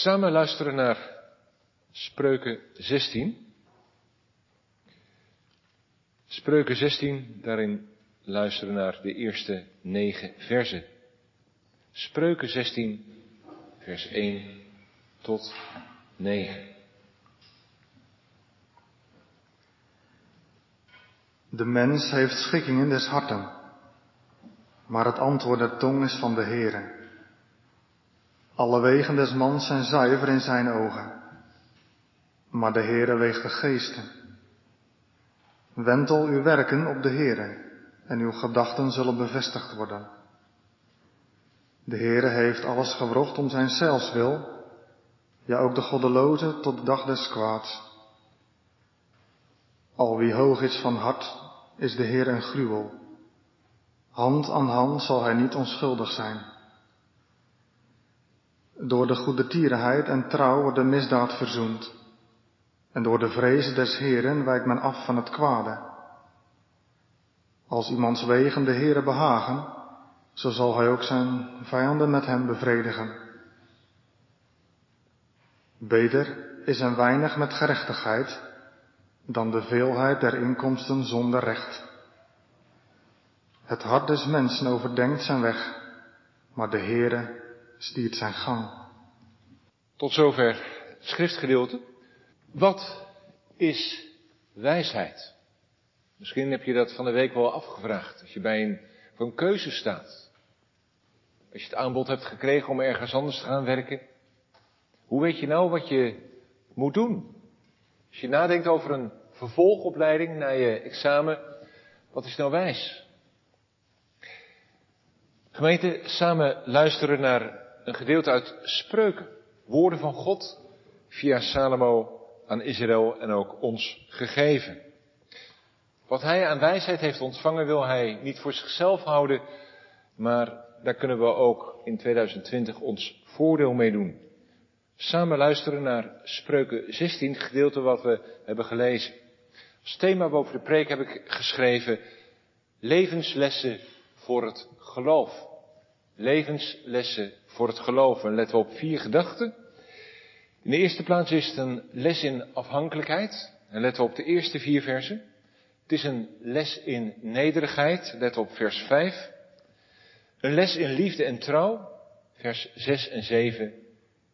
Samen luisteren naar Spreuken 16. Spreuken 16, daarin luisteren naar de eerste negen versen. Spreuken 16, vers 1 tot 9. De mens heeft schikking in des harten, maar het antwoord der tong is van de Heere. Alle wegen des mans zijn zuiver in zijn ogen, maar de Heere weegt de geesten. Wentel uw werken op de Heere en uw gedachten zullen bevestigd worden. De Heere heeft alles gewrocht om zijn zelfs wil, ja ook de goddeloze tot de dag des kwaads. Al wie hoog is van hart, is de Heer een gruwel. Hand aan hand zal hij niet onschuldig zijn. Door de goede tierenheid en trouw wordt de misdaad verzoend. En door de vrezen des Heeren wijkt men af van het kwade. Als iemands wegen de Heere behagen, zo zal hij ook zijn vijanden met hem bevredigen. Beter is een weinig met gerechtigheid dan de veelheid der inkomsten zonder recht. Het hart des mensen overdenkt zijn weg, maar de Heere stiert zijn gang. Tot zover schriftgedeelte. Wat is wijsheid? Misschien heb je dat van de week wel afgevraagd. Als je bij een, voor een keuze staat. Als je het aanbod hebt gekregen om ergens anders te gaan werken. Hoe weet je nou wat je moet doen? Als je nadenkt over een vervolgopleiding naar je examen, wat is nou wijs? Gemeente, samen luisteren naar een gedeelte uit Spreuken. Woorden van God via Salomo aan Israël en ook ons gegeven. Wat hij aan wijsheid heeft ontvangen wil hij niet voor zichzelf houden, maar daar kunnen we ook in 2020 ons voordeel mee doen. Samen luisteren naar Spreuken 16, gedeelte wat we hebben gelezen. Als thema boven de preek heb ik geschreven levenslessen voor het geloof. Levenslessen voor het geloof. En letten we op vier gedachten. In de eerste plaats is het een les in afhankelijkheid. En letten we op de eerste vier versen. Het is een les in nederigheid. Let op vers 5. Een les in liefde en trouw. Vers 6 en 7.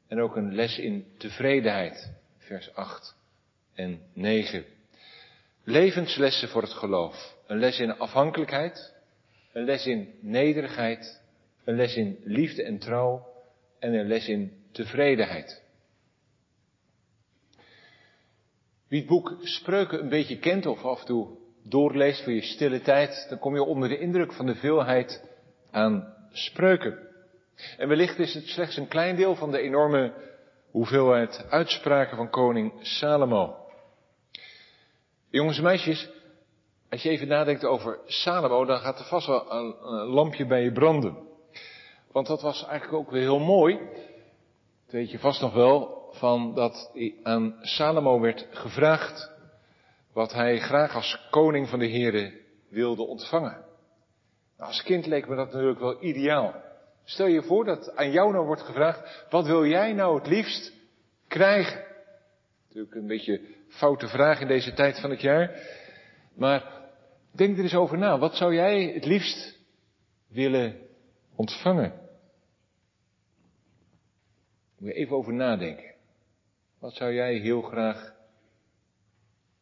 En ook een les in tevredenheid. Vers 8 en 9. Levenslessen voor het geloof. Een les in afhankelijkheid. Een les in nederigheid. Een les in liefde en trouw. En een les in tevredenheid. Wie het boek Spreuken een beetje kent of af en toe doorleest voor je stille tijd, dan kom je onder de indruk van de veelheid aan spreuken. En wellicht is het slechts een klein deel van de enorme hoeveelheid uitspraken van koning Salomo. Jongens en meisjes, als je even nadenkt over Salomo, dan gaat er vast wel een, lampje bij je branden. Want dat was eigenlijk ook weer heel mooi. Dat weet je vast nog wel, van dat aan Salomo werd gevraagd wat hij graag als koning van de heren wilde ontvangen. Nou, als kind leek me dat natuurlijk wel ideaal. Stel je voor dat aan jou nou wordt gevraagd, wat wil jij nou het liefst krijgen? Natuurlijk een beetje foute vraag in deze tijd van het jaar. Maar denk er eens over na. Wat zou jij het liefst willen ontvangen? Moet je even over nadenken. Wat zou jij heel graag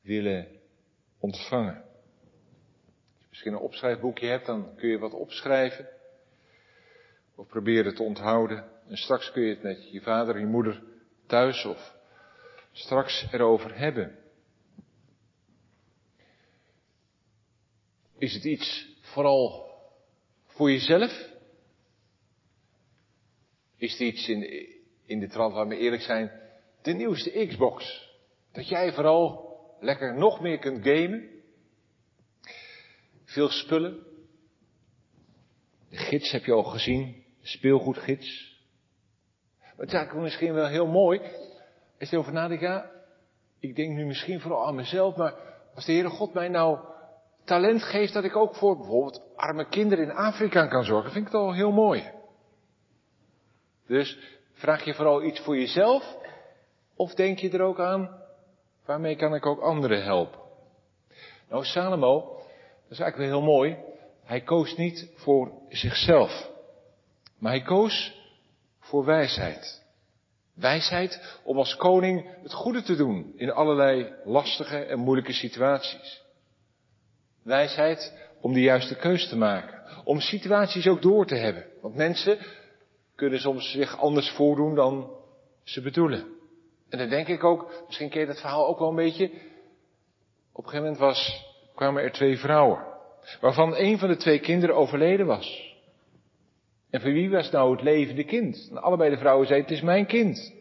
willen ontvangen? Als je misschien een opschrijfboekje hebt, dan kun je wat opschrijven. Of proberen te onthouden. En straks kun je het met je vader je moeder thuis of straks erover hebben. Is het iets vooral voor jezelf? Is het iets in in de trant waar we eerlijk zijn, de nieuwste Xbox? Dat jij vooral lekker nog meer kunt gamen? Veel spullen? De gids heb je al gezien, de speelgoedgids. Maar het is eigenlijk misschien wel heel mooi als je erover nadenkt, ja, ik denk nu misschien vooral aan mezelf, maar als de Heere God mij nou talent geeft dat ik ook voor bijvoorbeeld arme kinderen in Afrika kan zorgen, vind ik het al heel mooi. Dus Vraag je vooral iets voor jezelf? Of denk je er ook aan, waarmee kan ik ook anderen helpen? Nou, Salomo, dat is eigenlijk wel heel mooi. Hij koos niet voor zichzelf. Maar hij koos voor wijsheid. Wijsheid om als koning het goede te doen in allerlei lastige en moeilijke situaties. Wijsheid om de juiste keus te maken. Om situaties ook door te hebben. Want mensen kunnen soms zich anders voordoen dan ze bedoelen. En dan denk ik ook, misschien ken je dat verhaal ook wel een beetje. Op een gegeven moment was, kwamen er twee vrouwen. Waarvan een van de twee kinderen overleden was. En voor wie was nou het levende kind? En allebei de vrouwen zeiden, het is mijn kind.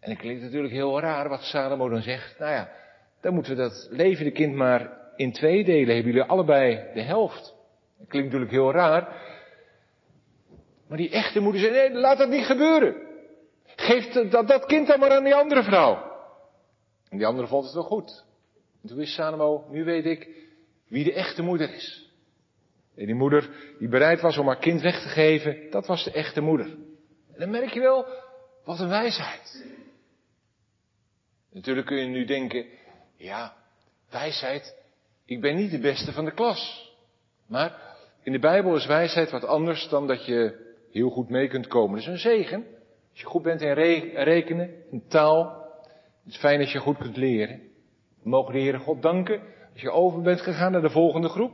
En het klinkt natuurlijk heel raar wat Salomo dan zegt. Nou ja, dan moeten we dat levende kind maar in twee delen. Hebben jullie allebei de helft. Dat klinkt natuurlijk heel raar. Maar die echte moeder zei, nee, laat dat niet gebeuren. Geef dat, dat kind dan maar aan die andere vrouw. En die andere vond het wel goed. En toen wist Salomo, nu weet ik wie de echte moeder is. En die moeder die bereid was om haar kind weg te geven, dat was de echte moeder. En dan merk je wel, wat een wijsheid. Natuurlijk kun je nu denken, ja, wijsheid, ik ben niet de beste van de klas. Maar in de Bijbel is wijsheid wat anders dan dat je heel goed mee kunt komen. Dat is een zegen. Als je goed bent in rekenen, in taal, het is fijn als je goed kunt leren. We mogen de Heere God danken als je over bent gegaan naar de volgende groep.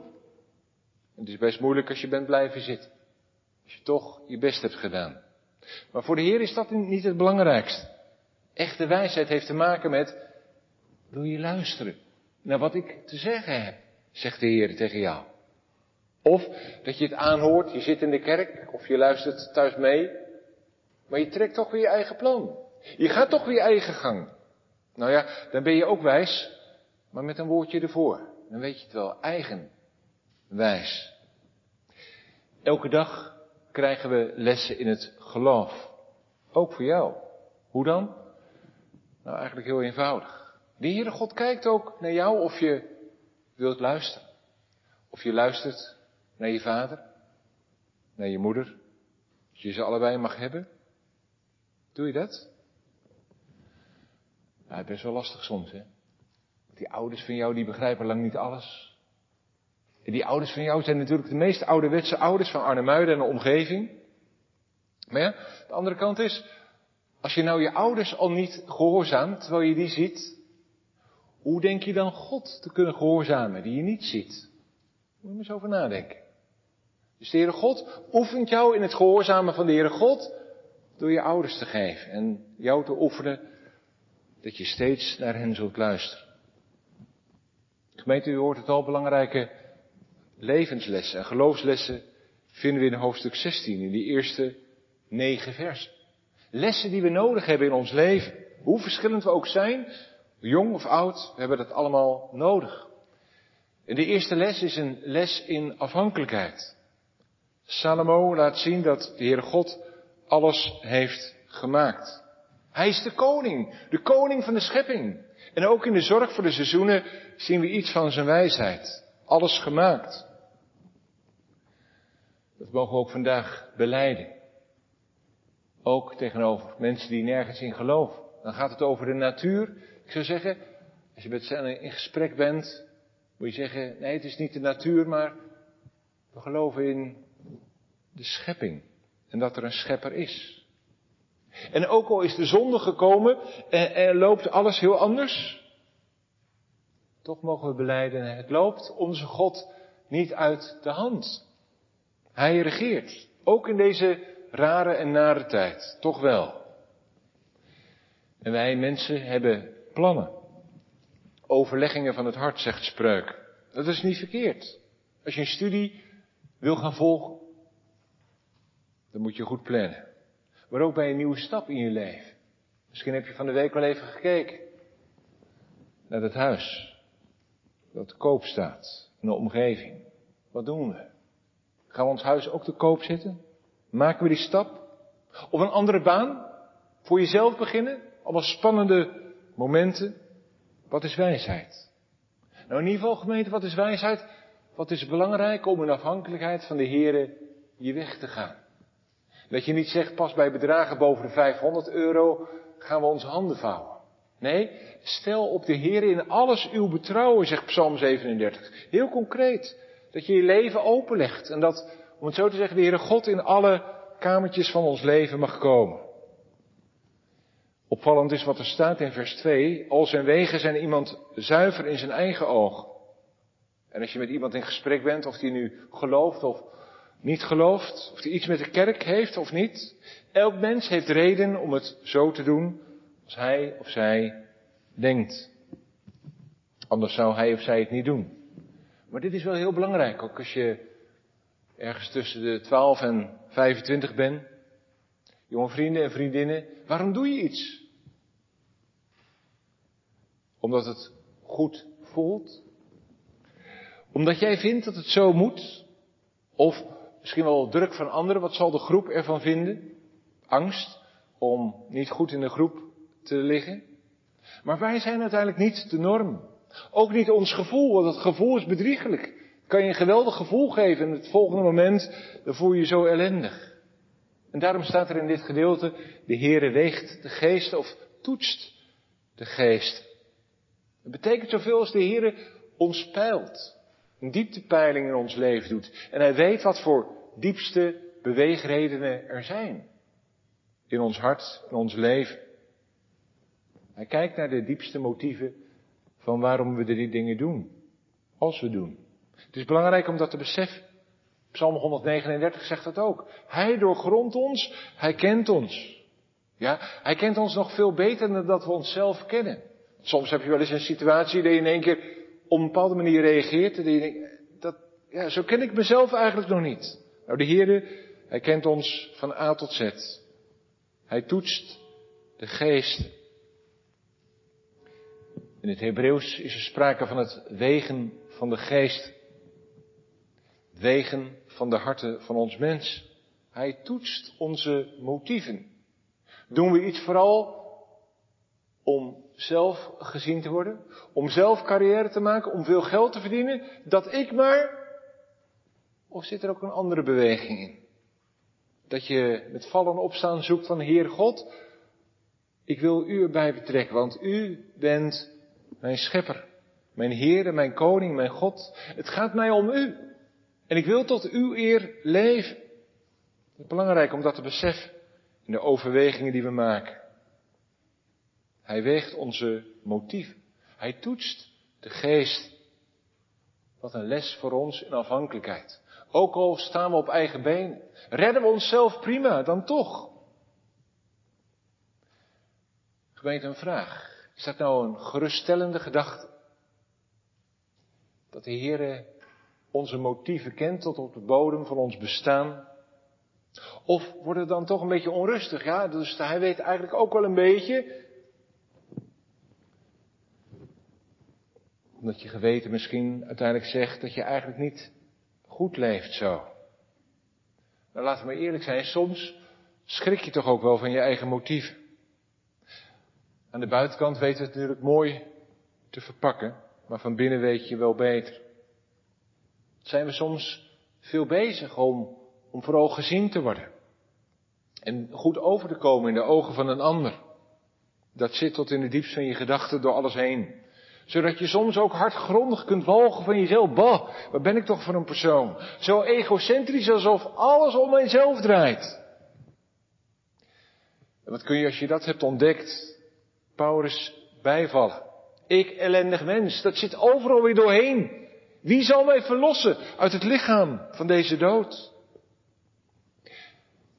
Het is best moeilijk als je bent blijven zitten. Als je toch je best hebt gedaan. Maar voor de Heer is dat niet het belangrijkste. Echte wijsheid heeft te maken met, wil je luisteren naar wat ik te zeggen heb, zegt de Heer tegen jou. Of dat je het aanhoort, je zit in de kerk, of je luistert thuis mee, maar je trekt toch weer je eigen plan. Je gaat toch weer je eigen gang. Nou ja, dan ben je ook wijs, maar met een woordje ervoor. Dan weet je het wel, eigen wijs. Elke dag krijgen we lessen in het geloof. Ook voor jou. Hoe dan? Nou, eigenlijk heel eenvoudig. De Heere God kijkt ook naar jou of je wilt luisteren. Of je luistert naar je vader, naar je moeder. Als je ze allebei mag hebben. Doe je dat? Nou, best wel lastig soms, hè. Die ouders van jou, die begrijpen lang niet alles. En die ouders van jou zijn natuurlijk de meest ouderwetse ouders van Arnhemuiden en de omgeving. Maar ja, de andere kant is, als je nou je ouders al niet gehoorzaamt, terwijl je die ziet, hoe denk je dan God te kunnen gehoorzamen die je niet ziet? Moet je eens over nadenken. Dus de Heere God oefent jou in het gehoorzamen van de Heere God door je ouders te geven en jou te oefenen dat je steeds naar hen zult luisteren. Gemeente, u hoort het al, belangrijke levenslessen en geloofslessen vinden we in hoofdstuk 16, in die eerste negen versen. Lessen die we nodig hebben in ons leven. Hoe verschillend we ook zijn, jong of oud, we hebben dat allemaal nodig. En de eerste les is een les in afhankelijkheid. Salomo laat zien dat de Heere God alles heeft gemaakt. Hij is de koning, de koning van de schepping. En ook in de zorg voor de seizoenen zien we iets van zijn wijsheid. Alles gemaakt. Dat mogen we ook vandaag beleiden. Ook tegenover mensen die nergens in geloven. Dan gaat het over de natuur. Ik zou zeggen, als je met ze in gesprek bent, moet je zeggen, nee het is niet de natuur, maar we geloven in de schepping. En dat er een schepper is. En ook al is de zonde gekomen en, en loopt alles heel anders, toch mogen we beleiden, het loopt onze God niet uit de hand. Hij regeert. Ook in deze rare en nare tijd. Toch wel. En wij mensen hebben plannen. Overleggingen van het hart, zegt Spreuk. Dat is niet verkeerd. Als je een studie wil gaan volgen, dan moet je goed plannen. Maar ook bij een nieuwe stap in je leven. Misschien heb je van de week wel even gekeken naar het huis dat te koop staat in de omgeving. Wat doen we? Gaan we ons huis ook te koop zetten? Maken we die stap? Of een andere baan? Voor jezelf beginnen? Allemaal spannende momenten. Wat is wijsheid? Nou, in ieder geval, gemeente, wat is wijsheid? Wat is belangrijk om in afhankelijkheid van de Here je weg te gaan? Dat je niet zegt, pas bij bedragen boven de 500 euro gaan we onze handen vouwen. Nee, stel op de Heer in alles uw betrouwen, zegt Psalm 37. Heel concreet. Dat je je leven openlegt en dat, om het zo te zeggen, de Heere God in alle kamertjes van ons leven mag komen. Opvallend is wat er staat in vers 2. Al zijn wegen zijn iemand zuiver in zijn eigen oog. En als je met iemand in gesprek bent, of die nu gelooft of niet gelooft, of die iets met de kerk heeft of niet. Elk mens heeft reden om het zo te doen als hij of zij denkt. Anders zou hij of zij het niet doen. Maar dit is wel heel belangrijk, ook als je ergens tussen de 12 en 25 bent. Jonge vrienden en vriendinnen, waarom doe je iets? Omdat het goed voelt? Omdat jij vindt dat het zo moet? Of misschien wel druk van anderen, wat zal de groep ervan vinden? Angst om niet goed in de groep te liggen? Maar wij zijn uiteindelijk niet de norm. Ook niet ons gevoel, want het gevoel is bedriegelijk. Kan je een geweldig gevoel geven en het volgende moment voel je je zo ellendig. En daarom staat er in dit gedeelte, de Heere weegt de geest of toetst de geest. Het betekent zoveel als de Heere ons peilt. Een dieptepeiling in ons leven doet. En hij weet wat voor diepste beweegredenen er zijn. In ons hart, in ons leven. Hij kijkt naar de diepste motieven van waarom we die dingen doen. Als we doen. Het is belangrijk om dat te beseffen. Psalm 139 zegt dat ook. Hij doorgrondt ons, hij kent ons. Ja, hij kent ons nog veel beter dan dat we onszelf kennen. Soms heb je wel eens een situatie dat je in één keer op een bepaalde manier reageert. En je denkt, dat, ja, zo ken ik mezelf eigenlijk nog niet. Nou, de Heer, hij kent ons van A tot Z. Hij toetst de geest. In het Hebreeuws is er sprake van het wegen van de geest. wegen van de harten van ons mens. Hij toetst onze motieven. Doen we iets vooral om zelf gezien te worden, om zelf carrière te maken, om veel geld te verdienen, dat ik maar? Of zit er ook een andere beweging in? Dat je met vallen en opstaan zoekt van Heer God, ik wil u erbij betrekken, want u bent mijn schepper, mijn Heer mijn koning, mijn God. Het gaat mij om u. En ik wil tot uw eer leven. Het is belangrijk om dat te beseffen in de overwegingen die we maken. Hij weegt onze motieven. Hij toetst de geest. Wat een les voor ons in afhankelijkheid. Ook al staan we op eigen benen. Redden we onszelf prima, dan toch. Gemeente, een vraag. Is dat nou een geruststellende gedachte? Dat de Heer onze motieven kent tot op de bodem van ons bestaan? Of wordt het dan toch een beetje onrustig? Ja, dus hij weet eigenlijk ook wel een beetje Omdat je geweten misschien uiteindelijk zegt dat je eigenlijk niet goed leeft zo. Nou, laten we maar eerlijk zijn, soms schrik je toch ook wel van je eigen motieven. Aan de buitenkant weten we het natuurlijk mooi te verpakken, maar van binnen weet je wel beter. Zijn we soms veel bezig om, om vooral gezien te worden. En goed over te komen in de ogen van een ander. Dat zit tot in de diepst van je gedachten door alles heen zodat je soms ook hardgrondig kunt walgen van jezelf. Bah, wat ben ik toch voor een persoon? Zo egocentrisch alsof alles om mijzelf draait. En wat kun je als je dat hebt ontdekt, Paulus, bijvallen? Ik ellendig mens, dat zit overal weer doorheen. Wie zal mij verlossen uit het lichaam van deze dood?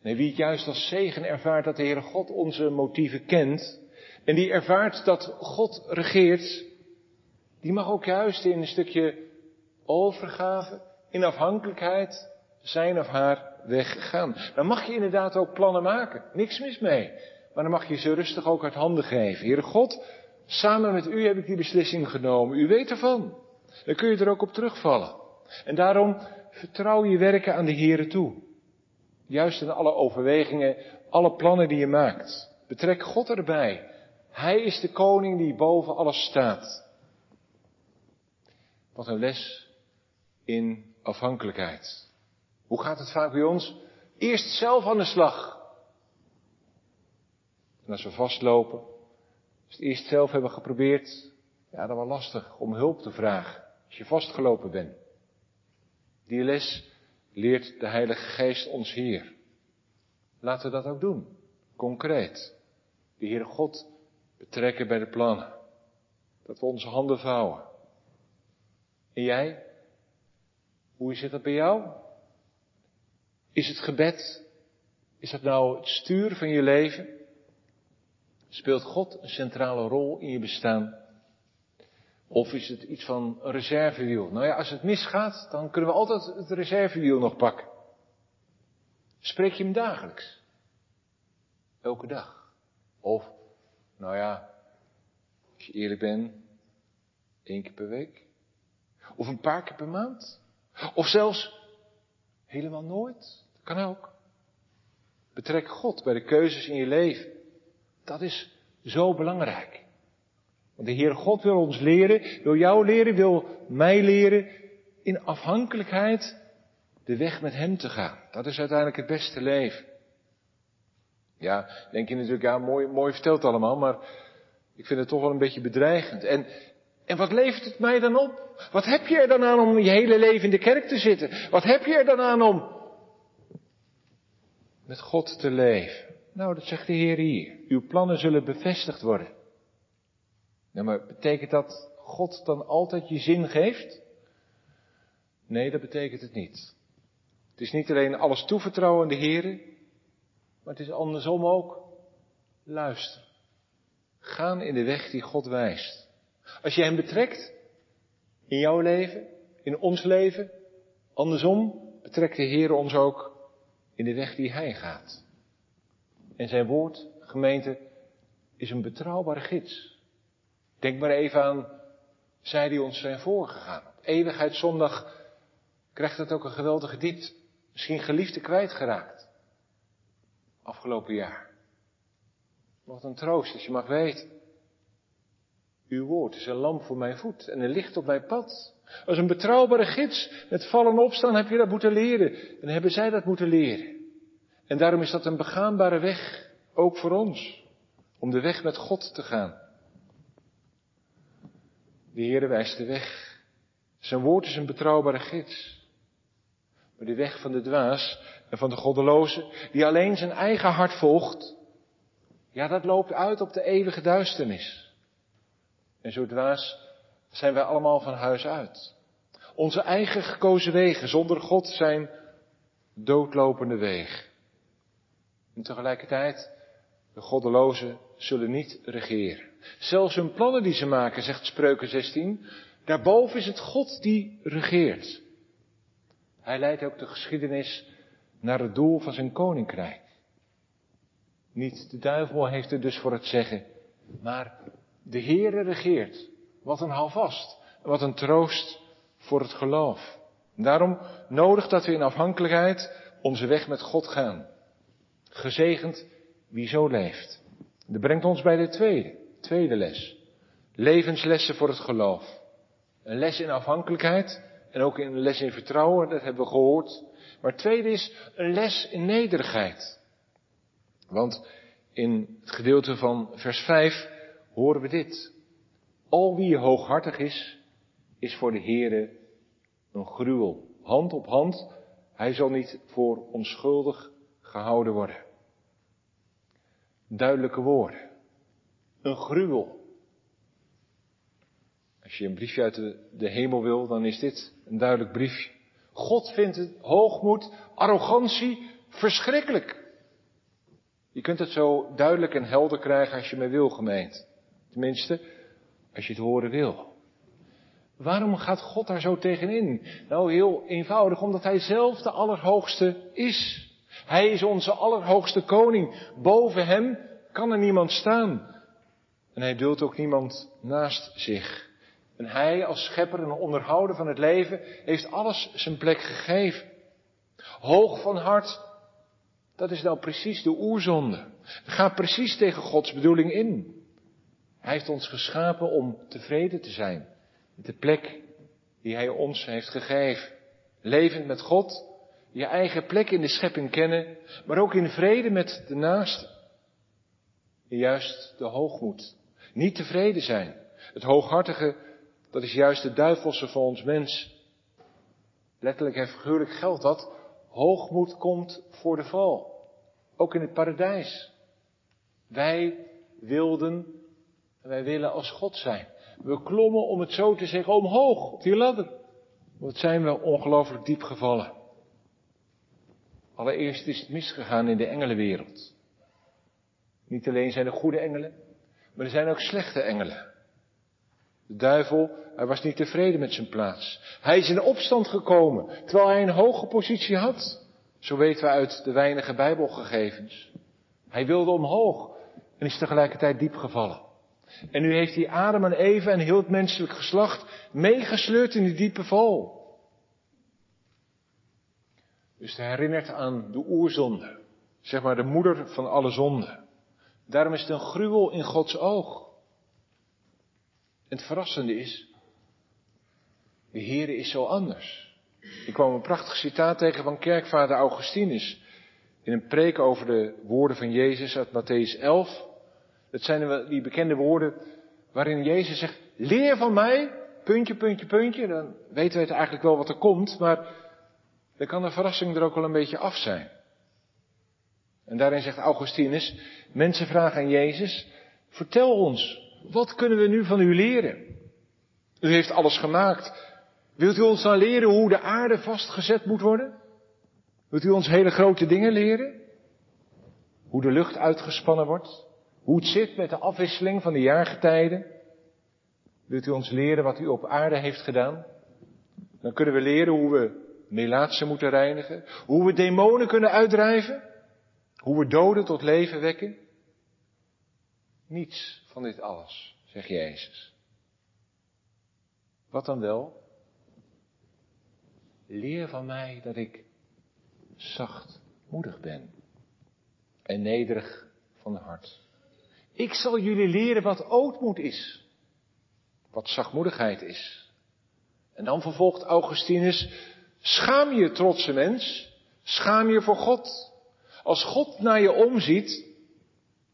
Nee, wie het juist als zegen ervaart dat de Heere God onze motieven kent, en die ervaart dat God regeert, die mag ook juist in een stukje overgave, in afhankelijkheid, zijn of haar weg gaan. Dan mag je inderdaad ook plannen maken. Niks mis mee. Maar dan mag je ze rustig ook uit handen geven. Heere God, samen met u heb ik die beslissing genomen. U weet ervan. Dan kun je er ook op terugvallen. En daarom vertrouw je werken aan de Heere toe. Juist in alle overwegingen, alle plannen die je maakt. Betrek God erbij. Hij is de koning die boven alles staat. Wat een les in afhankelijkheid. Hoe gaat het vaak bij ons? Eerst zelf aan de slag. En als we vastlopen, als we het eerst zelf hebben geprobeerd, ja, dan was lastig om hulp te vragen. Als je vastgelopen bent. Die les leert de Heilige Geest ons hier. Laten we dat ook doen. Concreet. De Heere God betrekken bij de plannen. Dat we onze handen vouwen. En jij? Hoe zit dat bij jou? Is het gebed, is dat nou het stuur van je leven? Speelt God een centrale rol in je bestaan? Of is het iets van een reservewiel? Nou ja, als het misgaat, dan kunnen we altijd het reservewiel nog pakken. Spreek je hem dagelijks? Elke dag? Of, nou ja, als je eerlijk bent, één keer per week? Of een paar keer per maand? Of zelfs helemaal nooit? Dat kan ook. Betrek God bij de keuzes in je leven. Dat is zo belangrijk. Want de Heer God wil ons leren, wil jou leren, wil mij leren in afhankelijkheid de weg met Hem te gaan. Dat is uiteindelijk het beste leven. Ja, denk je natuurlijk, ja, mooi, mooi verteld allemaal, maar ik vind het toch wel een beetje bedreigend. En, en wat levert het mij dan op? Wat heb je er dan aan om je hele leven in de kerk te zitten? Wat heb je er dan aan om met God te leven? Nou, dat zegt de Heer hier. Uw plannen zullen bevestigd worden. Nou, maar betekent dat God dan altijd je zin geeft? Nee, dat betekent het niet. Het is niet alleen alles toevertrouwen aan de Heer, maar het is andersom ook. Luister. Gaan in de weg die God wijst. Als je Hem betrekt, in jouw leven, in ons leven, andersom betrekt de Heer ons ook in de weg die Hij gaat. En zijn woord, gemeente, is een betrouwbare gids. Denk maar even aan zij die ons zijn voorgegaan. Op eeuwigheidszondag krijgt het ook een geweldige diepte. Misschien geliefde kwijtgeraakt. Afgelopen jaar. Wat een troost als je mag weten. Uw woord is een lamp voor mijn voet en een licht op mijn pad. Als een betrouwbare gids. Met vallen en opstaan heb je dat moeten leren. En hebben zij dat moeten leren. En daarom is dat een begaanbare weg. Ook voor ons. Om de weg met God te gaan. De Heere wijst de weg. Zijn woord is een betrouwbare gids. Maar de weg van de dwaas en van de goddeloze, die alleen zijn eigen hart volgt, ja, dat loopt uit op de eeuwige duisternis. En zo dwaas zijn wij allemaal van huis uit. Onze eigen gekozen wegen zonder God zijn doodlopende wegen. En tegelijkertijd, de goddelozen zullen niet regeren. Zelfs hun plannen die ze maken, zegt Spreuken 16, daarboven is het God die regeert. Hij leidt ook de geschiedenis naar het doel van zijn koninkrijk. Niet de duivel heeft er dus voor het zeggen, maar de Heere regeert. Wat een houvast, wat een troost voor het geloof. daarom nodig dat we in afhankelijkheid onze weg met God gaan. Gezegend wie zo leeft. Dat brengt ons bij de tweede. Tweede les. Levenslessen voor het geloof. Een les in afhankelijkheid en ook een les in vertrouwen, dat hebben we gehoord. Maar het tweede is een les in nederigheid. Want in het gedeelte van vers 5 horen we dit. Al wie hooghartig is, is voor de Heere een gruwel. Hand op hand, hij zal niet voor onschuldig gehouden worden. Duidelijke woorden een gruwel. Als je een briefje uit de, hemel wil, dan is dit een duidelijk briefje. God vindt het hoogmoed, arrogantie verschrikkelijk. Je kunt het zo duidelijk en helder krijgen als je maar wil, gemeend. Tenminste, als je het horen wil. Waarom gaat God daar zo tegenin? Nou, heel eenvoudig, omdat Hij zelf de Allerhoogste is. Hij is onze Allerhoogste Koning. Boven Hem kan er niemand staan. En hij duldt ook niemand naast zich. En hij als schepper en onderhouder van het leven heeft alles zijn plek gegeven. Hoog van hart, dat is nou precies de oerzonde. Ga precies tegen Gods bedoeling in. Hij heeft ons geschapen om tevreden te zijn met de plek die hij ons heeft gegeven. Levend met God je eigen plek in de schepping kennen, maar ook in vrede met de naaste. Juist de hoogmoed. Niet tevreden zijn. Het hooghartige, dat is juist de duivelse van ons mens. Letterlijk en figuurlijk geldt dat. Hoogmoed komt voor de val. Ook in het paradijs. Wij wilden, wij willen als God zijn. We klommen, om het zo te zeggen, omhoog op die ladder. Wat zijn we ongelooflijk diep gevallen. Allereerst is het misgegaan in de engelenwereld. Niet alleen zijn er goede engelen, maar er zijn ook slechte engelen. De duivel, hij was niet tevreden met zijn plaats. Hij is in opstand gekomen, terwijl hij een hoge positie had. Zo weten we uit de weinige Bijbelgegevens. Hij wilde omhoog en is tegelijkertijd diep gevallen. En nu heeft hij Adam en Eva en heel het menselijk geslacht meegesleurd in die diepe val. Dus hij herinnert aan de oerzonde, zeg maar de moeder van alle zonden. Daarom is het een gruwel in Gods oog. En het verrassende is, de Heere is zo anders. Ik kwam een prachtig citaat tegen van kerkvader Augustinus in een preek over de woorden van Jezus uit Matthäus 11. Dat zijn die bekende woorden waarin Jezus zegt, leer van mij, puntje, puntje, puntje. Dan weten we het eigenlijk wel wat er komt, maar dan kan de verrassing er ook wel een beetje af zijn. En daarin zegt Augustinus, mensen vragen aan Jezus, vertel ons, wat kunnen we nu van u leren? U heeft alles gemaakt. Wilt u ons dan leren hoe de aarde vastgezet moet worden? Wilt u ons hele grote dingen leren? Hoe de lucht uitgespannen wordt? Hoe het zit met de afwisseling van de jaargetijden? Wilt u ons leren wat u op aarde heeft gedaan? Dan kunnen we leren hoe we melaatsen moeten reinigen, hoe we demonen kunnen uitdrijven, hoe we doden tot leven wekken. Niets van dit alles, zegt Jezus. Wat dan wel? Leer van mij dat ik zachtmoedig ben en nederig van hart. Ik zal jullie leren wat ootmoed is, wat zachtmoedigheid is. En dan vervolgt Augustinus, schaam je trotse mens, schaam je voor God. Als God naar je omziet,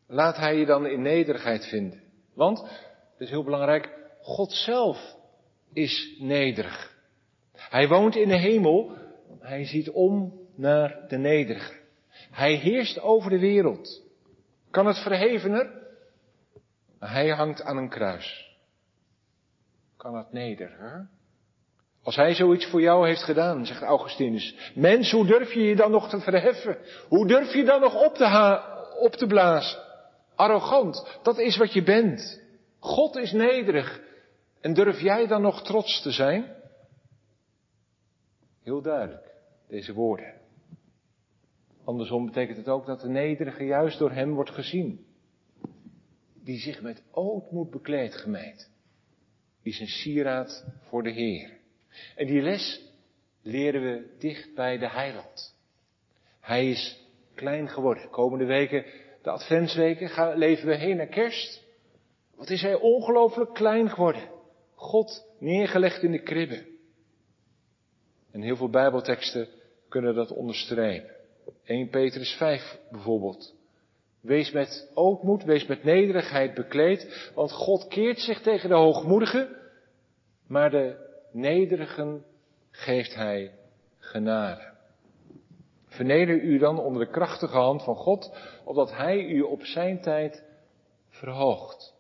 laat hij je dan in nederigheid vinden. Want, dat is heel belangrijk, God zelf is nederig. Hij woont in de hemel, hij ziet om naar de nederige. Hij heerst over de wereld. Kan het verhevener? Hij hangt aan een kruis. Kan het nederiger? Als hij zoiets voor jou heeft gedaan, zegt Augustinus. Mens, hoe durf je je dan nog te verheffen? Hoe durf je dan nog op te, op te blazen? Arrogant, dat is wat je bent. God is nederig. En durf jij dan nog trots te zijn? Heel duidelijk, deze woorden. Andersom betekent het ook dat de nederige juist door hem wordt gezien. Die zich met ootmoed bekleedt gemeet. Die is een sieraad voor de Heer. En die les leren we dicht bij de heiland. Hij is klein geworden. Komende weken, de adventsweken, gaan, leven we heen naar kerst. Wat is hij ongelooflijk klein geworden. God neergelegd in de kribbe. En heel veel bijbelteksten kunnen dat onderstrepen. 1 Petrus 5 bijvoorbeeld. Wees met ootmoed, wees met nederigheid bekleed, want God keert zich tegen de hoogmoedigen, maar de nederigen geeft hij genade. Verneder u dan onder de krachtige hand van God, opdat hij u op zijn tijd verhoogt.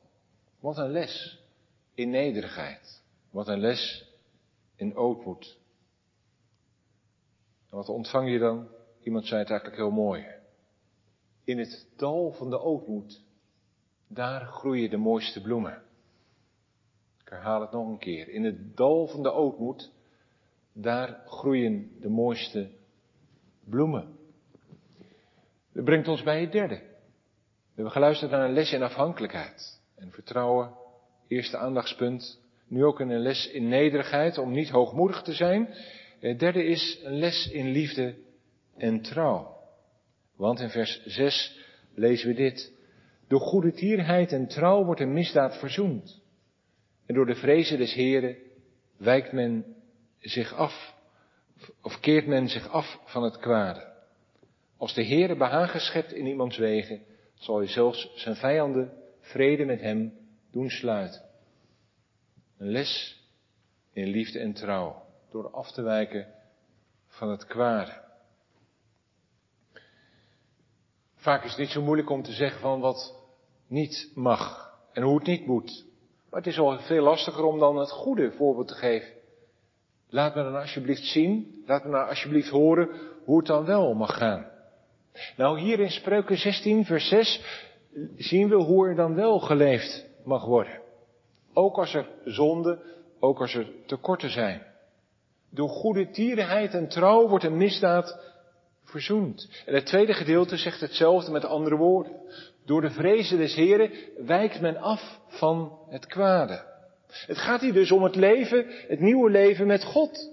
Wat een les in nederigheid. Wat een les in ootmoed. En wat ontvang je dan? Iemand zei het eigenlijk heel mooi. In het dal van de ootmoed, daar groeien de mooiste bloemen. Ik herhaal het nog een keer. In het dal van de ootmoed, daar groeien de mooiste bloemen. Dat brengt ons bij het derde. We hebben geluisterd naar een les in afhankelijkheid en vertrouwen. Eerste aandachtspunt. Nu ook een les in nederigheid om niet hoogmoedig te zijn. Het derde is een les in liefde en trouw. Want in vers 6 lezen we dit. Door goede tierheid en trouw wordt een misdaad verzoend. En door de vrezen des Heren wijkt men zich af of keert men zich af van het kwade. Als de Heere behagen schept in iemands wegen, zal hij zelfs zijn vijanden vrede met hem doen sluiten. Een les in liefde en trouw, door af te wijken van het kwade. Vaak is het niet zo moeilijk om te zeggen van wat niet mag en hoe het niet moet. Maar het is wel veel lastiger om dan het goede voorbeeld te geven. Laat me dan alsjeblieft zien, laat me nou alsjeblieft horen hoe het dan wel mag gaan. Nou, hier in Spreuken 16, vers 6 zien we hoe er dan wel geleefd mag worden. Ook als er zonde, ook als er tekorten zijn. Door goede tierenheid en trouw wordt een misdaad verzoend. En het tweede gedeelte zegt hetzelfde met andere woorden. Door de vrezen des Heren wijkt men af van het kwade. Het gaat hier dus om het leven, het nieuwe leven met God.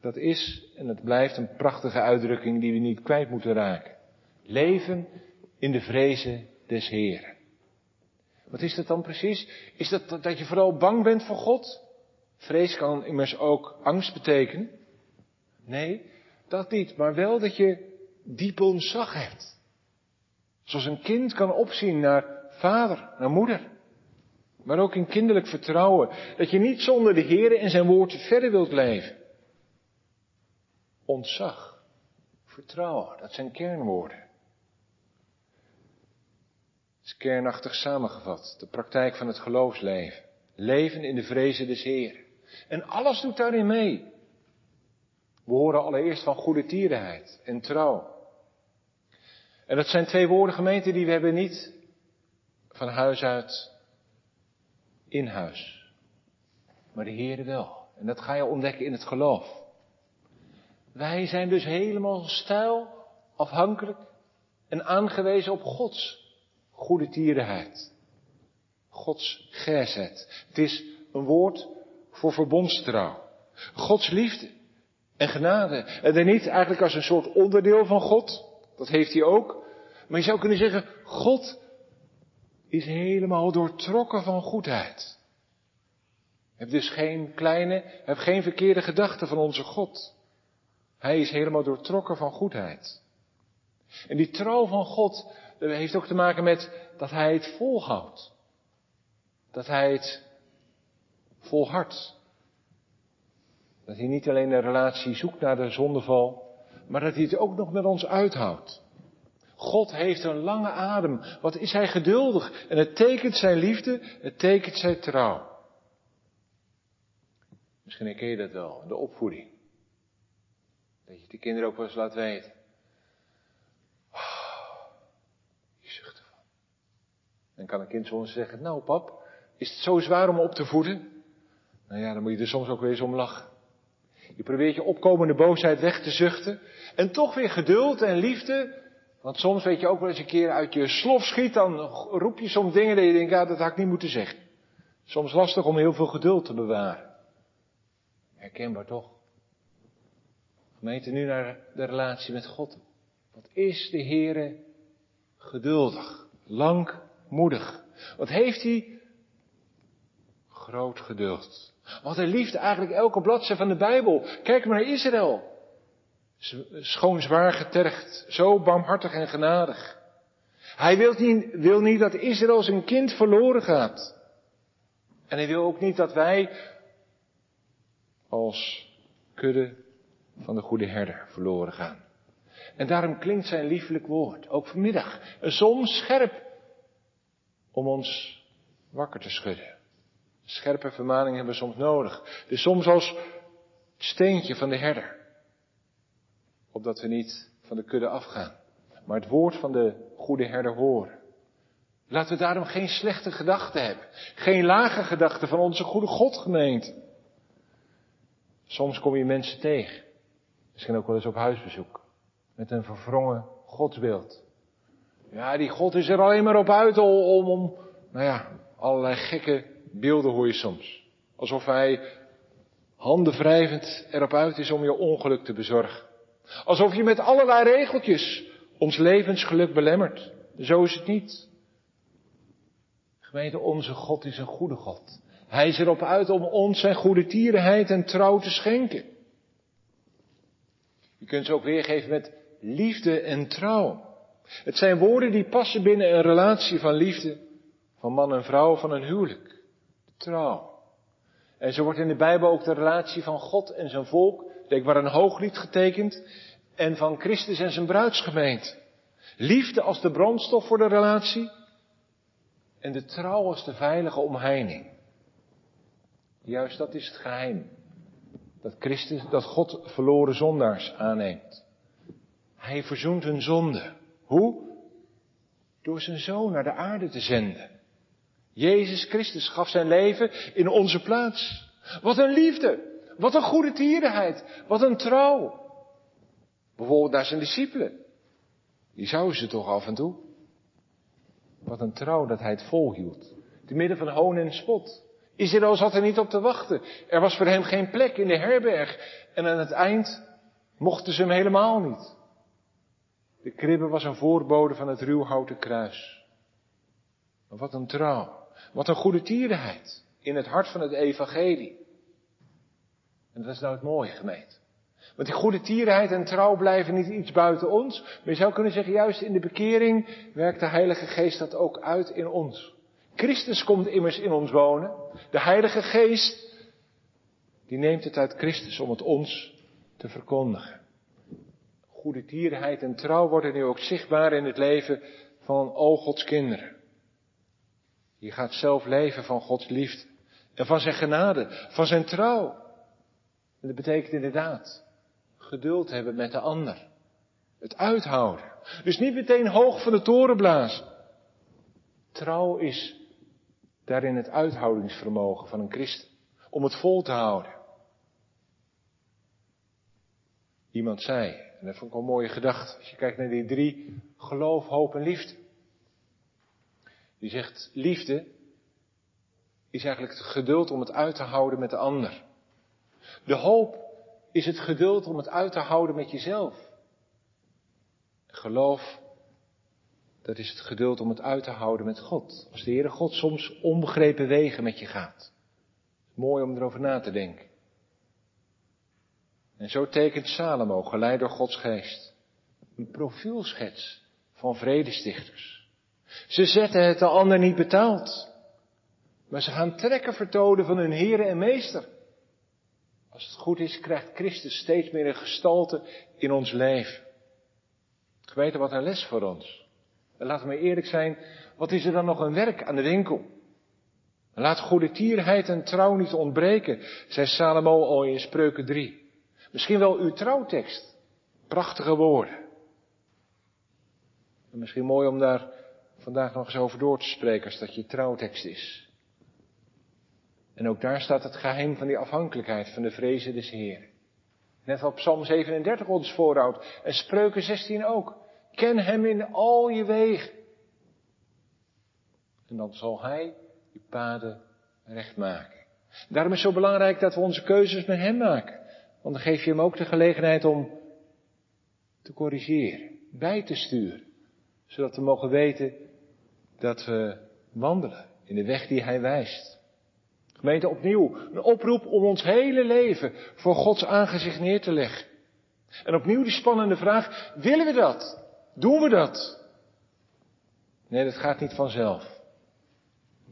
Dat is en het blijft een prachtige uitdrukking die we niet kwijt moeten raken. Leven in de vrezen des Heren. Wat is dat dan precies? Is dat dat je vooral bang bent voor God? Vrees kan immers ook angst betekenen. Nee, dat niet, maar wel dat je diep ontzag hebt. Zoals een kind kan opzien naar vader, naar moeder. Maar ook in kinderlijk vertrouwen. Dat je niet zonder de Heer en zijn woord verder wilt leven. Ontzag, vertrouwen, dat zijn kernwoorden. Het is kernachtig samengevat. De praktijk van het geloofsleven. Leven in de vrezen des Heer. En alles doet daarin mee. We horen allereerst van goede tierenheid en trouw. En dat zijn twee woorden gemeenten die we hebben niet van huis uit in huis. Maar de Heere wel. En dat ga je ontdekken in het geloof. Wij zijn dus helemaal stijl, afhankelijk en aangewezen op Gods goede tierenheid. Gods gezet. Het is een woord voor verbondstrouw. Gods liefde en genade. En dan niet eigenlijk als een soort onderdeel van God. Dat heeft hij ook. Maar je zou kunnen zeggen, God is helemaal doortrokken van goedheid. Heb dus geen kleine, heb geen verkeerde gedachten van onze God. Hij is helemaal doortrokken van goedheid. En die trouw van God heeft ook te maken met dat hij het volhoudt. Dat hij het volhardt. Dat hij niet alleen een relatie zoekt naar de zondeval, maar dat hij het ook nog met ons uithoudt. God heeft een lange adem. Wat is hij geduldig? En het tekent zijn liefde, het tekent zijn trouw. Misschien herken je dat wel, de opvoeding. Dat je de kinderen ook wel eens laat weten. Oh, je zucht ervan. Dan kan een kind soms zeggen, nou pap, is het zo zwaar om op te voeden? Nou ja, dan moet je er soms ook weer eens om lachen. Je probeert je opkomende boosheid weg te zuchten. En toch weer geduld en liefde. Want soms weet je ook wel eens een keer uit je slof schiet, dan roep je soms dingen dat je denkt, ja, dat had ik niet moeten zeggen. Soms lastig om heel veel geduld te bewaren. Herkenbaar toch? Gemeente, nu naar de relatie met God. Wat is de Heere geduldig, langmoedig? Wat heeft hij? Groot geduld. Wat hij liefde eigenlijk elke bladzijde van de Bijbel. Kijk maar naar Israël. Schoon zwaar getergd, zo barmhartig en genadig. Hij wil niet, wil niet dat Israël zijn kind verloren gaat. En hij wil ook niet dat wij als kudde van de goede herder verloren gaan. En daarom klinkt zijn liefelijk woord, ook vanmiddag, soms scherp, om ons wakker te schudden. Scherpe vermaningen hebben we soms nodig. Dus soms als steentje van de herder. Opdat we niet van de kudde afgaan. Maar het woord van de goede herder horen. Laten we daarom geen slechte gedachten hebben. Geen lage gedachten van onze goede God gemeente. Soms kom je mensen tegen. Misschien ook wel eens op huisbezoek. Met een verwrongen godsbeeld. Ja, die God is er alleen maar op uit om, om nou ja, allerlei gekke beelden hoor je soms. Alsof hij handen wrijvend erop uit is om je ongeluk te bezorgen. Alsof je met allerlei regeltjes ons levensgeluk belemmert. Zo is het niet. Gemeente, onze God is een goede God. Hij is erop uit om ons zijn goede tierenheid en trouw te schenken. Je kunt ze ook weergeven met liefde en trouw. Het zijn woorden die passen binnen een relatie van liefde van man en vrouw, van een huwelijk. Trouw. En zo wordt in de Bijbel ook de relatie van God en zijn volk, denk waar een hooglied getekend, en van Christus en zijn bruidsgemeente. Liefde als de brandstof voor de relatie en de trouw als de veilige omheining. Juist dat is het geheim. Dat Christus, dat God verloren zondaars aanneemt. Hij verzoent hun zonde. Hoe? Door zijn zoon naar de aarde te zenden. Jezus Christus gaf zijn leven in onze plaats. Wat een liefde. Wat een goede tierenheid. Wat een trouw. Bijvoorbeeld naar zijn discipelen. Die zouden ze toch af en toe. Wat een trouw dat hij het volhield. Te midden van hoon en spot. Israël zat er niet op te wachten. Er was voor hem geen plek in de herberg. En aan het eind mochten ze hem helemaal niet. De kribbe was een voorbode van het ruwhouten kruis. Maar wat een trouw. Wat een goede tierenheid. In het hart van het evangelie. En dat is nou het mooie gemeente. Want die goede tierenheid en trouw blijven niet iets buiten ons. Maar je zou kunnen zeggen, juist in de bekering werkt de Heilige Geest dat ook uit in ons. Christus komt immers in ons wonen. De Heilige Geest, die neemt het uit Christus om het ons te verkondigen. Goede tierenheid en trouw worden nu ook zichtbaar in het leven van al Gods kinderen. Je gaat zelf leven van Gods liefde en van zijn genade, van zijn trouw. En dat betekent inderdaad geduld hebben met de ander. Het uithouden. Dus niet meteen hoog van de toren blazen. Trouw is daarin het uithoudingsvermogen van een christen. Om het vol te houden. Iemand zei, en dat vond ik wel een mooie gedachte, als je kijkt naar die drie, geloof, hoop en liefde. Die zegt, liefde is eigenlijk het geduld om het uit te houden met de ander. De hoop is het geduld om het uit te houden met jezelf. Geloof, dat is het geduld om het uit te houden met God. Als de Heere God soms onbegrepen wegen met je gaat. Mooi om erover na te denken. En zo tekent Salomo, geleid door Gods geest, een profielschets van vredestichters. Ze zetten het de ander niet betaald, maar ze gaan trekken vertonen van hun Heere en Meester. Als het goed is, krijgt Christus steeds meer een gestalte in ons leven. Geweten wat een les voor ons. En laten we eerlijk zijn, wat is er dan nog een werk aan de winkel? Laat goede tierheid en trouw niet ontbreken, zei Salomo al in Spreuken 3. Misschien wel uw trouwtekst. Prachtige woorden. En misschien mooi om daar vandaag nog eens over door te spreken als dat je trouwtekst is. En ook daar staat het geheim van die afhankelijkheid van de vrezen des Heeren. Net als Psalm 37 ons voorhoudt en Spreuken 16 ook. Ken Hem in al je wegen. En dan zal Hij je paden recht maken. Daarom is het zo belangrijk dat we onze keuzes met Hem maken. Want dan geef je Hem ook de gelegenheid om te corrigeren, bij te sturen. Zodat we mogen weten dat we wandelen in de weg die Hij wijst. Gemeente opnieuw, een oproep om ons hele leven voor Gods aangezicht neer te leggen. En opnieuw die spannende vraag, willen we dat? Doen we dat? Nee, dat gaat niet vanzelf.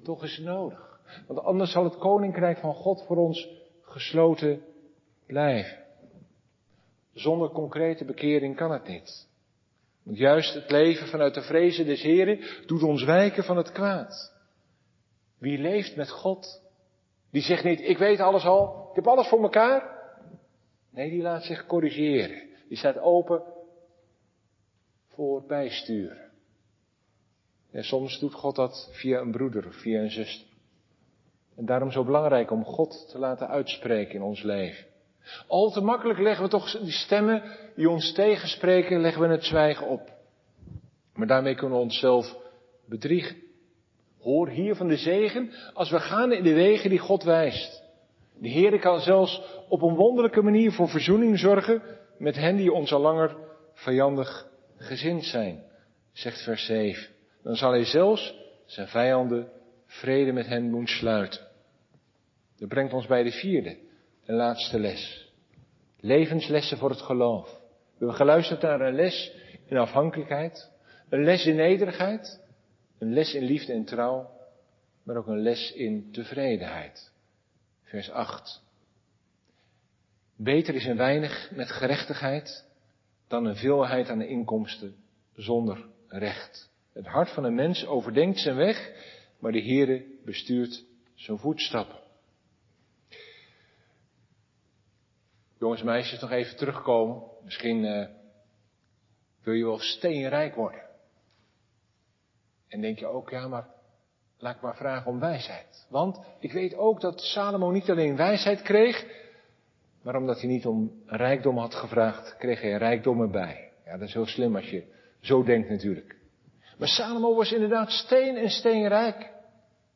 Toch is het nodig. Want anders zal het koninkrijk van God voor ons gesloten blijven. Zonder concrete bekering kan het niet. Want juist het leven vanuit de vrezen des Heren doet ons wijken van het kwaad. Wie leeft met God, die zegt niet, ik weet alles al, ik heb alles voor elkaar. Nee, die laat zich corrigeren. Die staat open voor bijsturen. En soms doet God dat via een broeder of via een zuster. En daarom zo belangrijk om God te laten uitspreken in ons leven. Al te makkelijk leggen we toch die stemmen die ons tegenspreken, leggen we het zwijgen op. Maar daarmee kunnen we onszelf bedriegen. Hoor hier van de zegen als we gaan in de wegen die God wijst. De Heer kan zelfs op een wonderlijke manier voor verzoening zorgen met hen die ons al langer vijandig gezind zijn, zegt vers 7. Dan zal hij zelfs zijn vijanden vrede met hen doen sluiten. Dat brengt ons bij de vierde en laatste les. Levenslessen voor het geloof. We hebben geluisterd naar een les in afhankelijkheid, een les in nederigheid, een les in liefde en trouw, maar ook een les in tevredenheid. Vers 8. Beter is een weinig met gerechtigheid dan een veelheid aan de inkomsten zonder recht. Het hart van een mens overdenkt zijn weg, maar de Heere bestuurt zijn voetstappen. Jongens en meisjes, nog even terugkomen. Misschien uh, wil je wel steenrijk worden. En denk je ook, ja, maar laat ik maar vragen om wijsheid. Want ik weet ook dat Salomo niet alleen wijsheid kreeg, maar omdat hij niet om rijkdom had gevraagd, kreeg hij rijkdom erbij. Ja, dat is heel slim als je zo denkt natuurlijk. Maar Salomo was inderdaad steen en steenrijk.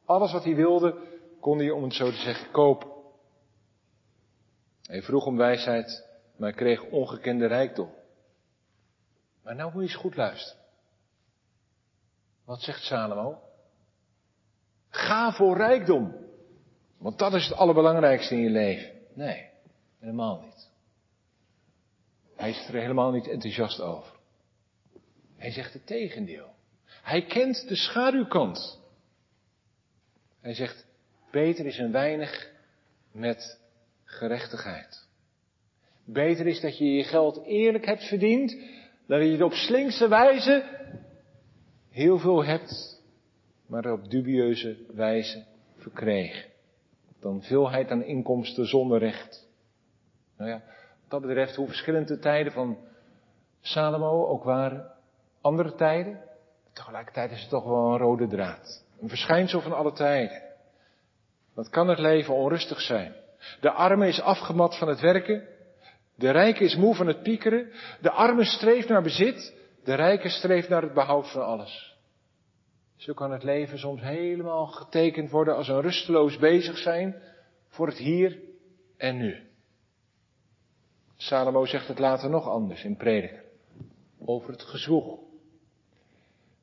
Alles wat hij wilde, kon hij, om het zo te zeggen, kopen. Hij vroeg om wijsheid, maar kreeg ongekende rijkdom. Maar nou moet je eens goed luisteren. Wat zegt Salomo? Ga voor rijkdom. Want dat is het allerbelangrijkste in je leven. Nee, helemaal niet. Hij is er helemaal niet enthousiast over. Hij zegt het tegendeel. Hij kent de schaduwkant. Hij zegt, beter is een weinig met gerechtigheid. Beter is dat je je geld eerlijk hebt verdiend, dan dat je het op slinkse wijze heel veel hebt, maar op dubieuze wijze verkregen. Dan veelheid aan inkomsten zonder recht. Nou ja, wat dat betreft, hoe verschillend de tijden van Salomo ook waren, andere tijden, tegelijkertijd is het toch wel een rode draad. Een verschijnsel van alle tijden. Wat kan het leven onrustig zijn? De arme is afgemat van het werken. De rijke is moe van het piekeren. De arme streeft naar bezit. De rijke streeft naar het behoud van alles. Zo kan het leven soms helemaal getekend worden als een rusteloos bezig zijn voor het hier en nu. Salomo zegt het later nog anders in Prediker. Over het gezwoeg.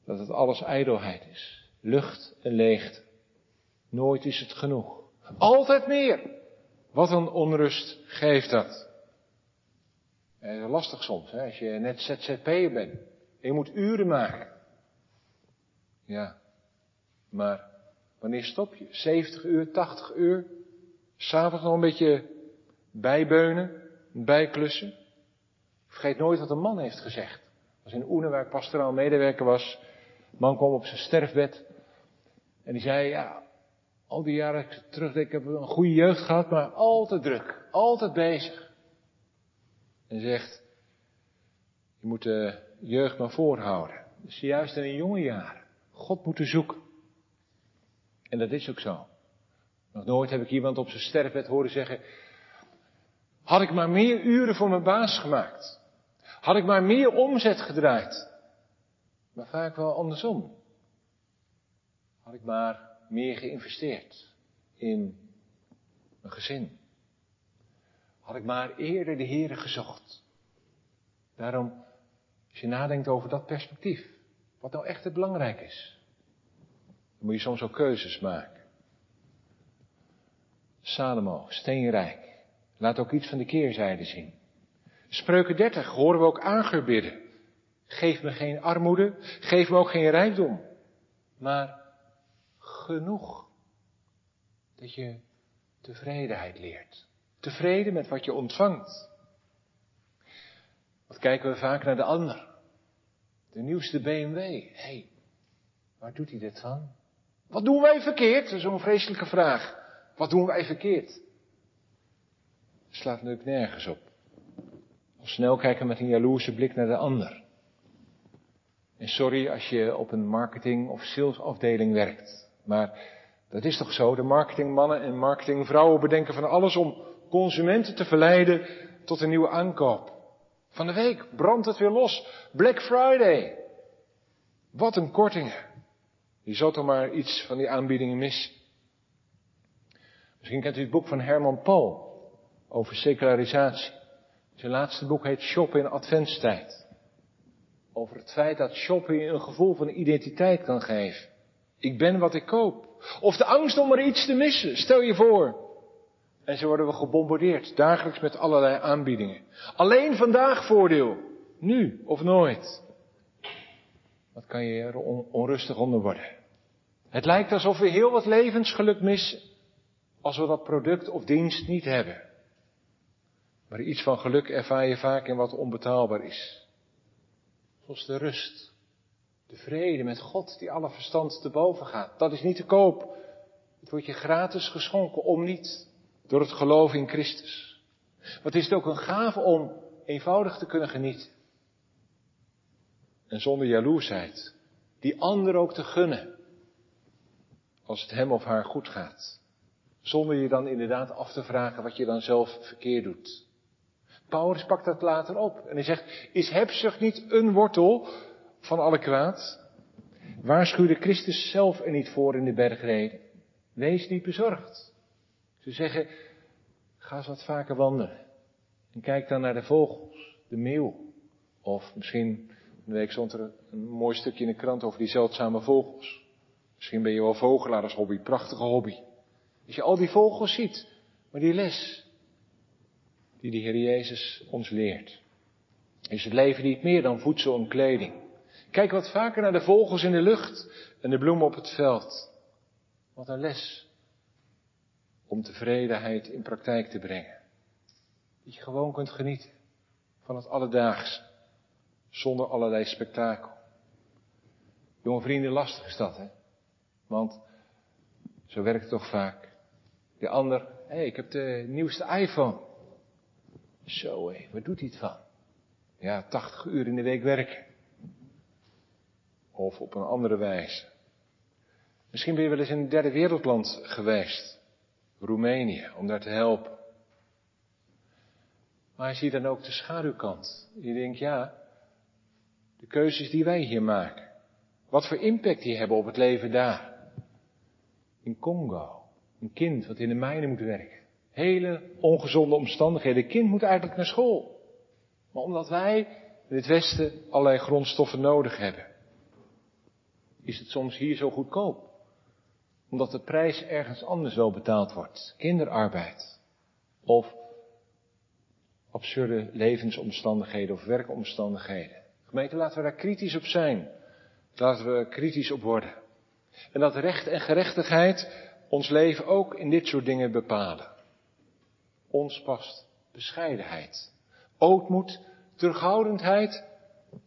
Dat het alles ijdelheid is. Lucht en leegte. Nooit is het genoeg. Altijd meer. Wat een onrust geeft dat. Eh, lastig soms, hè, als je net ZZP'er bent. En je moet uren maken. Ja, maar wanneer stop je? 70 uur, 80 uur? S'avonds nog een beetje bijbeunen, bijklussen? Vergeet nooit wat een man heeft gezegd. Als in Oene, waar ik pastoraal medewerker was, man kwam op zijn sterfbed en die zei, ja, al die jaren terug, ik heb een goede jeugd gehad, maar altijd druk, altijd bezig. En zegt, je moet de jeugd maar voorhouden. Dus juist in een jonge jaren. God moeten zoeken. En dat is ook zo. Nog nooit heb ik iemand op zijn sterfbed horen zeggen, had ik maar meer uren voor mijn baas gemaakt. Had ik maar meer omzet gedraaid. Maar vaak wel andersom. Had ik maar meer geïnvesteerd in een gezin. Had ik maar eerder de Here gezocht. Daarom, als je nadenkt over dat perspectief, wat nou echt het belangrijk is, dan moet je soms ook keuzes maken. Salomo, steenrijk, laat ook iets van de keerzijde zien. Spreuken 30 horen we ook Ager bidden. Geef me geen armoede, geef me ook geen rijkdom, maar genoeg. Dat je tevredenheid leert. Tevreden met wat je ontvangt. Wat kijken we vaak naar de ander? De nieuwste BMW. Hé, waar doet hij dit van? Wat doen wij verkeerd? Zo'n vreselijke vraag. Wat doen wij verkeerd? Slaat natuurlijk nergens op. Al snel kijken met een jaloerse blik naar de ander. En sorry als je op een marketing- of salesafdeling werkt. Maar dat is toch zo? De marketingmannen en marketingvrouwen bedenken van alles om consumenten te verleiden tot een nieuwe aankoop. Van de week brandt het weer los. Black Friday. Wat een kortingen. Je zou toch maar iets van die aanbiedingen missen. Misschien kent u het boek van Herman Paul over secularisatie. Zijn laatste boek heet Shoppen in Adventstijd. Over het feit dat shoppen je een gevoel van identiteit kan geven. Ik ben wat ik koop. Of de angst om er iets te missen. Stel je voor En zo worden we gebombardeerd, dagelijks met allerlei aanbiedingen. Alleen vandaag voordeel, nu of nooit. Wat kan je er onrustig onder worden? Het lijkt alsof we heel wat levensgeluk missen als we dat product of dienst niet hebben. Maar iets van geluk ervaar je vaak in wat onbetaalbaar is. Zoals de rust, de vrede met God die alle verstand te boven gaat. Dat is niet te koop. Het wordt je gratis geschonken om niet door het geloof in Christus. Wat is het ook een gave om eenvoudig te kunnen genieten. En zonder jaloersheid, die ander ook te gunnen, als het hem of haar goed gaat. Zonder je dan inderdaad af te vragen wat je dan zelf verkeerd doet. Paulus pakt dat later op en hij zegt, is hebzucht niet een wortel van alle kwaad? Waarschuwde Christus zelf er niet voor in de bergreden? Wees niet bezorgd. Ze zeggen, ga eens wat vaker wandelen. En kijk dan naar de vogels, de meeuw. Of misschien, een week stond er een mooi stukje in de krant over die zeldzame vogels. Misschien ben je wel vogelaar als hobby, prachtige hobby. Als je al die vogels ziet, maar die les die de Heer Jezus ons leert, is het leven niet meer dan voedsel en kleding. Kijk wat vaker naar de vogels in de lucht en de bloemen op het veld. Wat een les om tevredenheid in praktijk te brengen. Dat je gewoon kunt genieten van het alledaagse, zonder allerlei spektakel. Jonge vrienden, lastig is dat, hè? Want zo werkt het toch vaak. De ander, hé, hey, ik heb de nieuwste iPhone. Zo, hé, waar doet hij het van? Ja, 80 uur in de week werken. Of op een andere wijze. Misschien ben je wel eens in een derde wereldland geweest. Roemenië, om daar te helpen. Maar je ziet dan ook de schaduwkant. Je denkt, ja, de keuzes die wij hier maken. Wat voor impact die hebben op het leven daar. In Congo. Een kind wat in de mijnen moet werken. Hele ongezonde omstandigheden. Het kind moet eigenlijk naar school. Maar omdat wij in het Westen allerlei grondstoffen nodig hebben, is het soms hier zo goedkoop. Omdat de prijs ergens anders wel betaald wordt. Kinderarbeid. Of absurde levensomstandigheden of werkomstandigheden. Gemeente, laten we daar kritisch op zijn. Laten we kritisch op worden. En dat recht en gerechtigheid ons leven ook in dit soort dingen bepalen. Ons past bescheidenheid, ootmoed, terughoudendheid,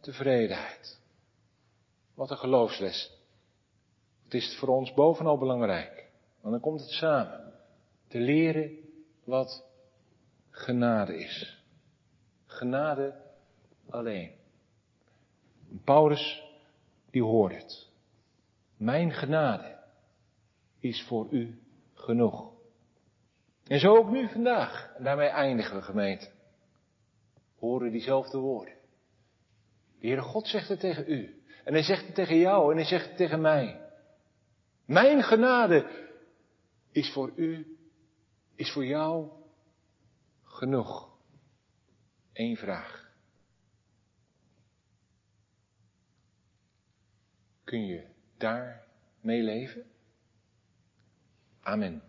tevredenheid. Wat een geloofsles. Het is voor ons bovenal belangrijk. Want dan komt het samen. Te leren wat genade is. Genade alleen. Paulus, die hoort het. Mijn genade is voor u genoeg. En zo ook nu vandaag. En daarmee eindigen we gemeente. Horen diezelfde woorden. De Heere God zegt het tegen u. En hij zegt het tegen jou en hij zegt het tegen mij. Mijn genade is voor u, is voor jou genoeg. Eén vraag. Kun je daar mee leven? Amen.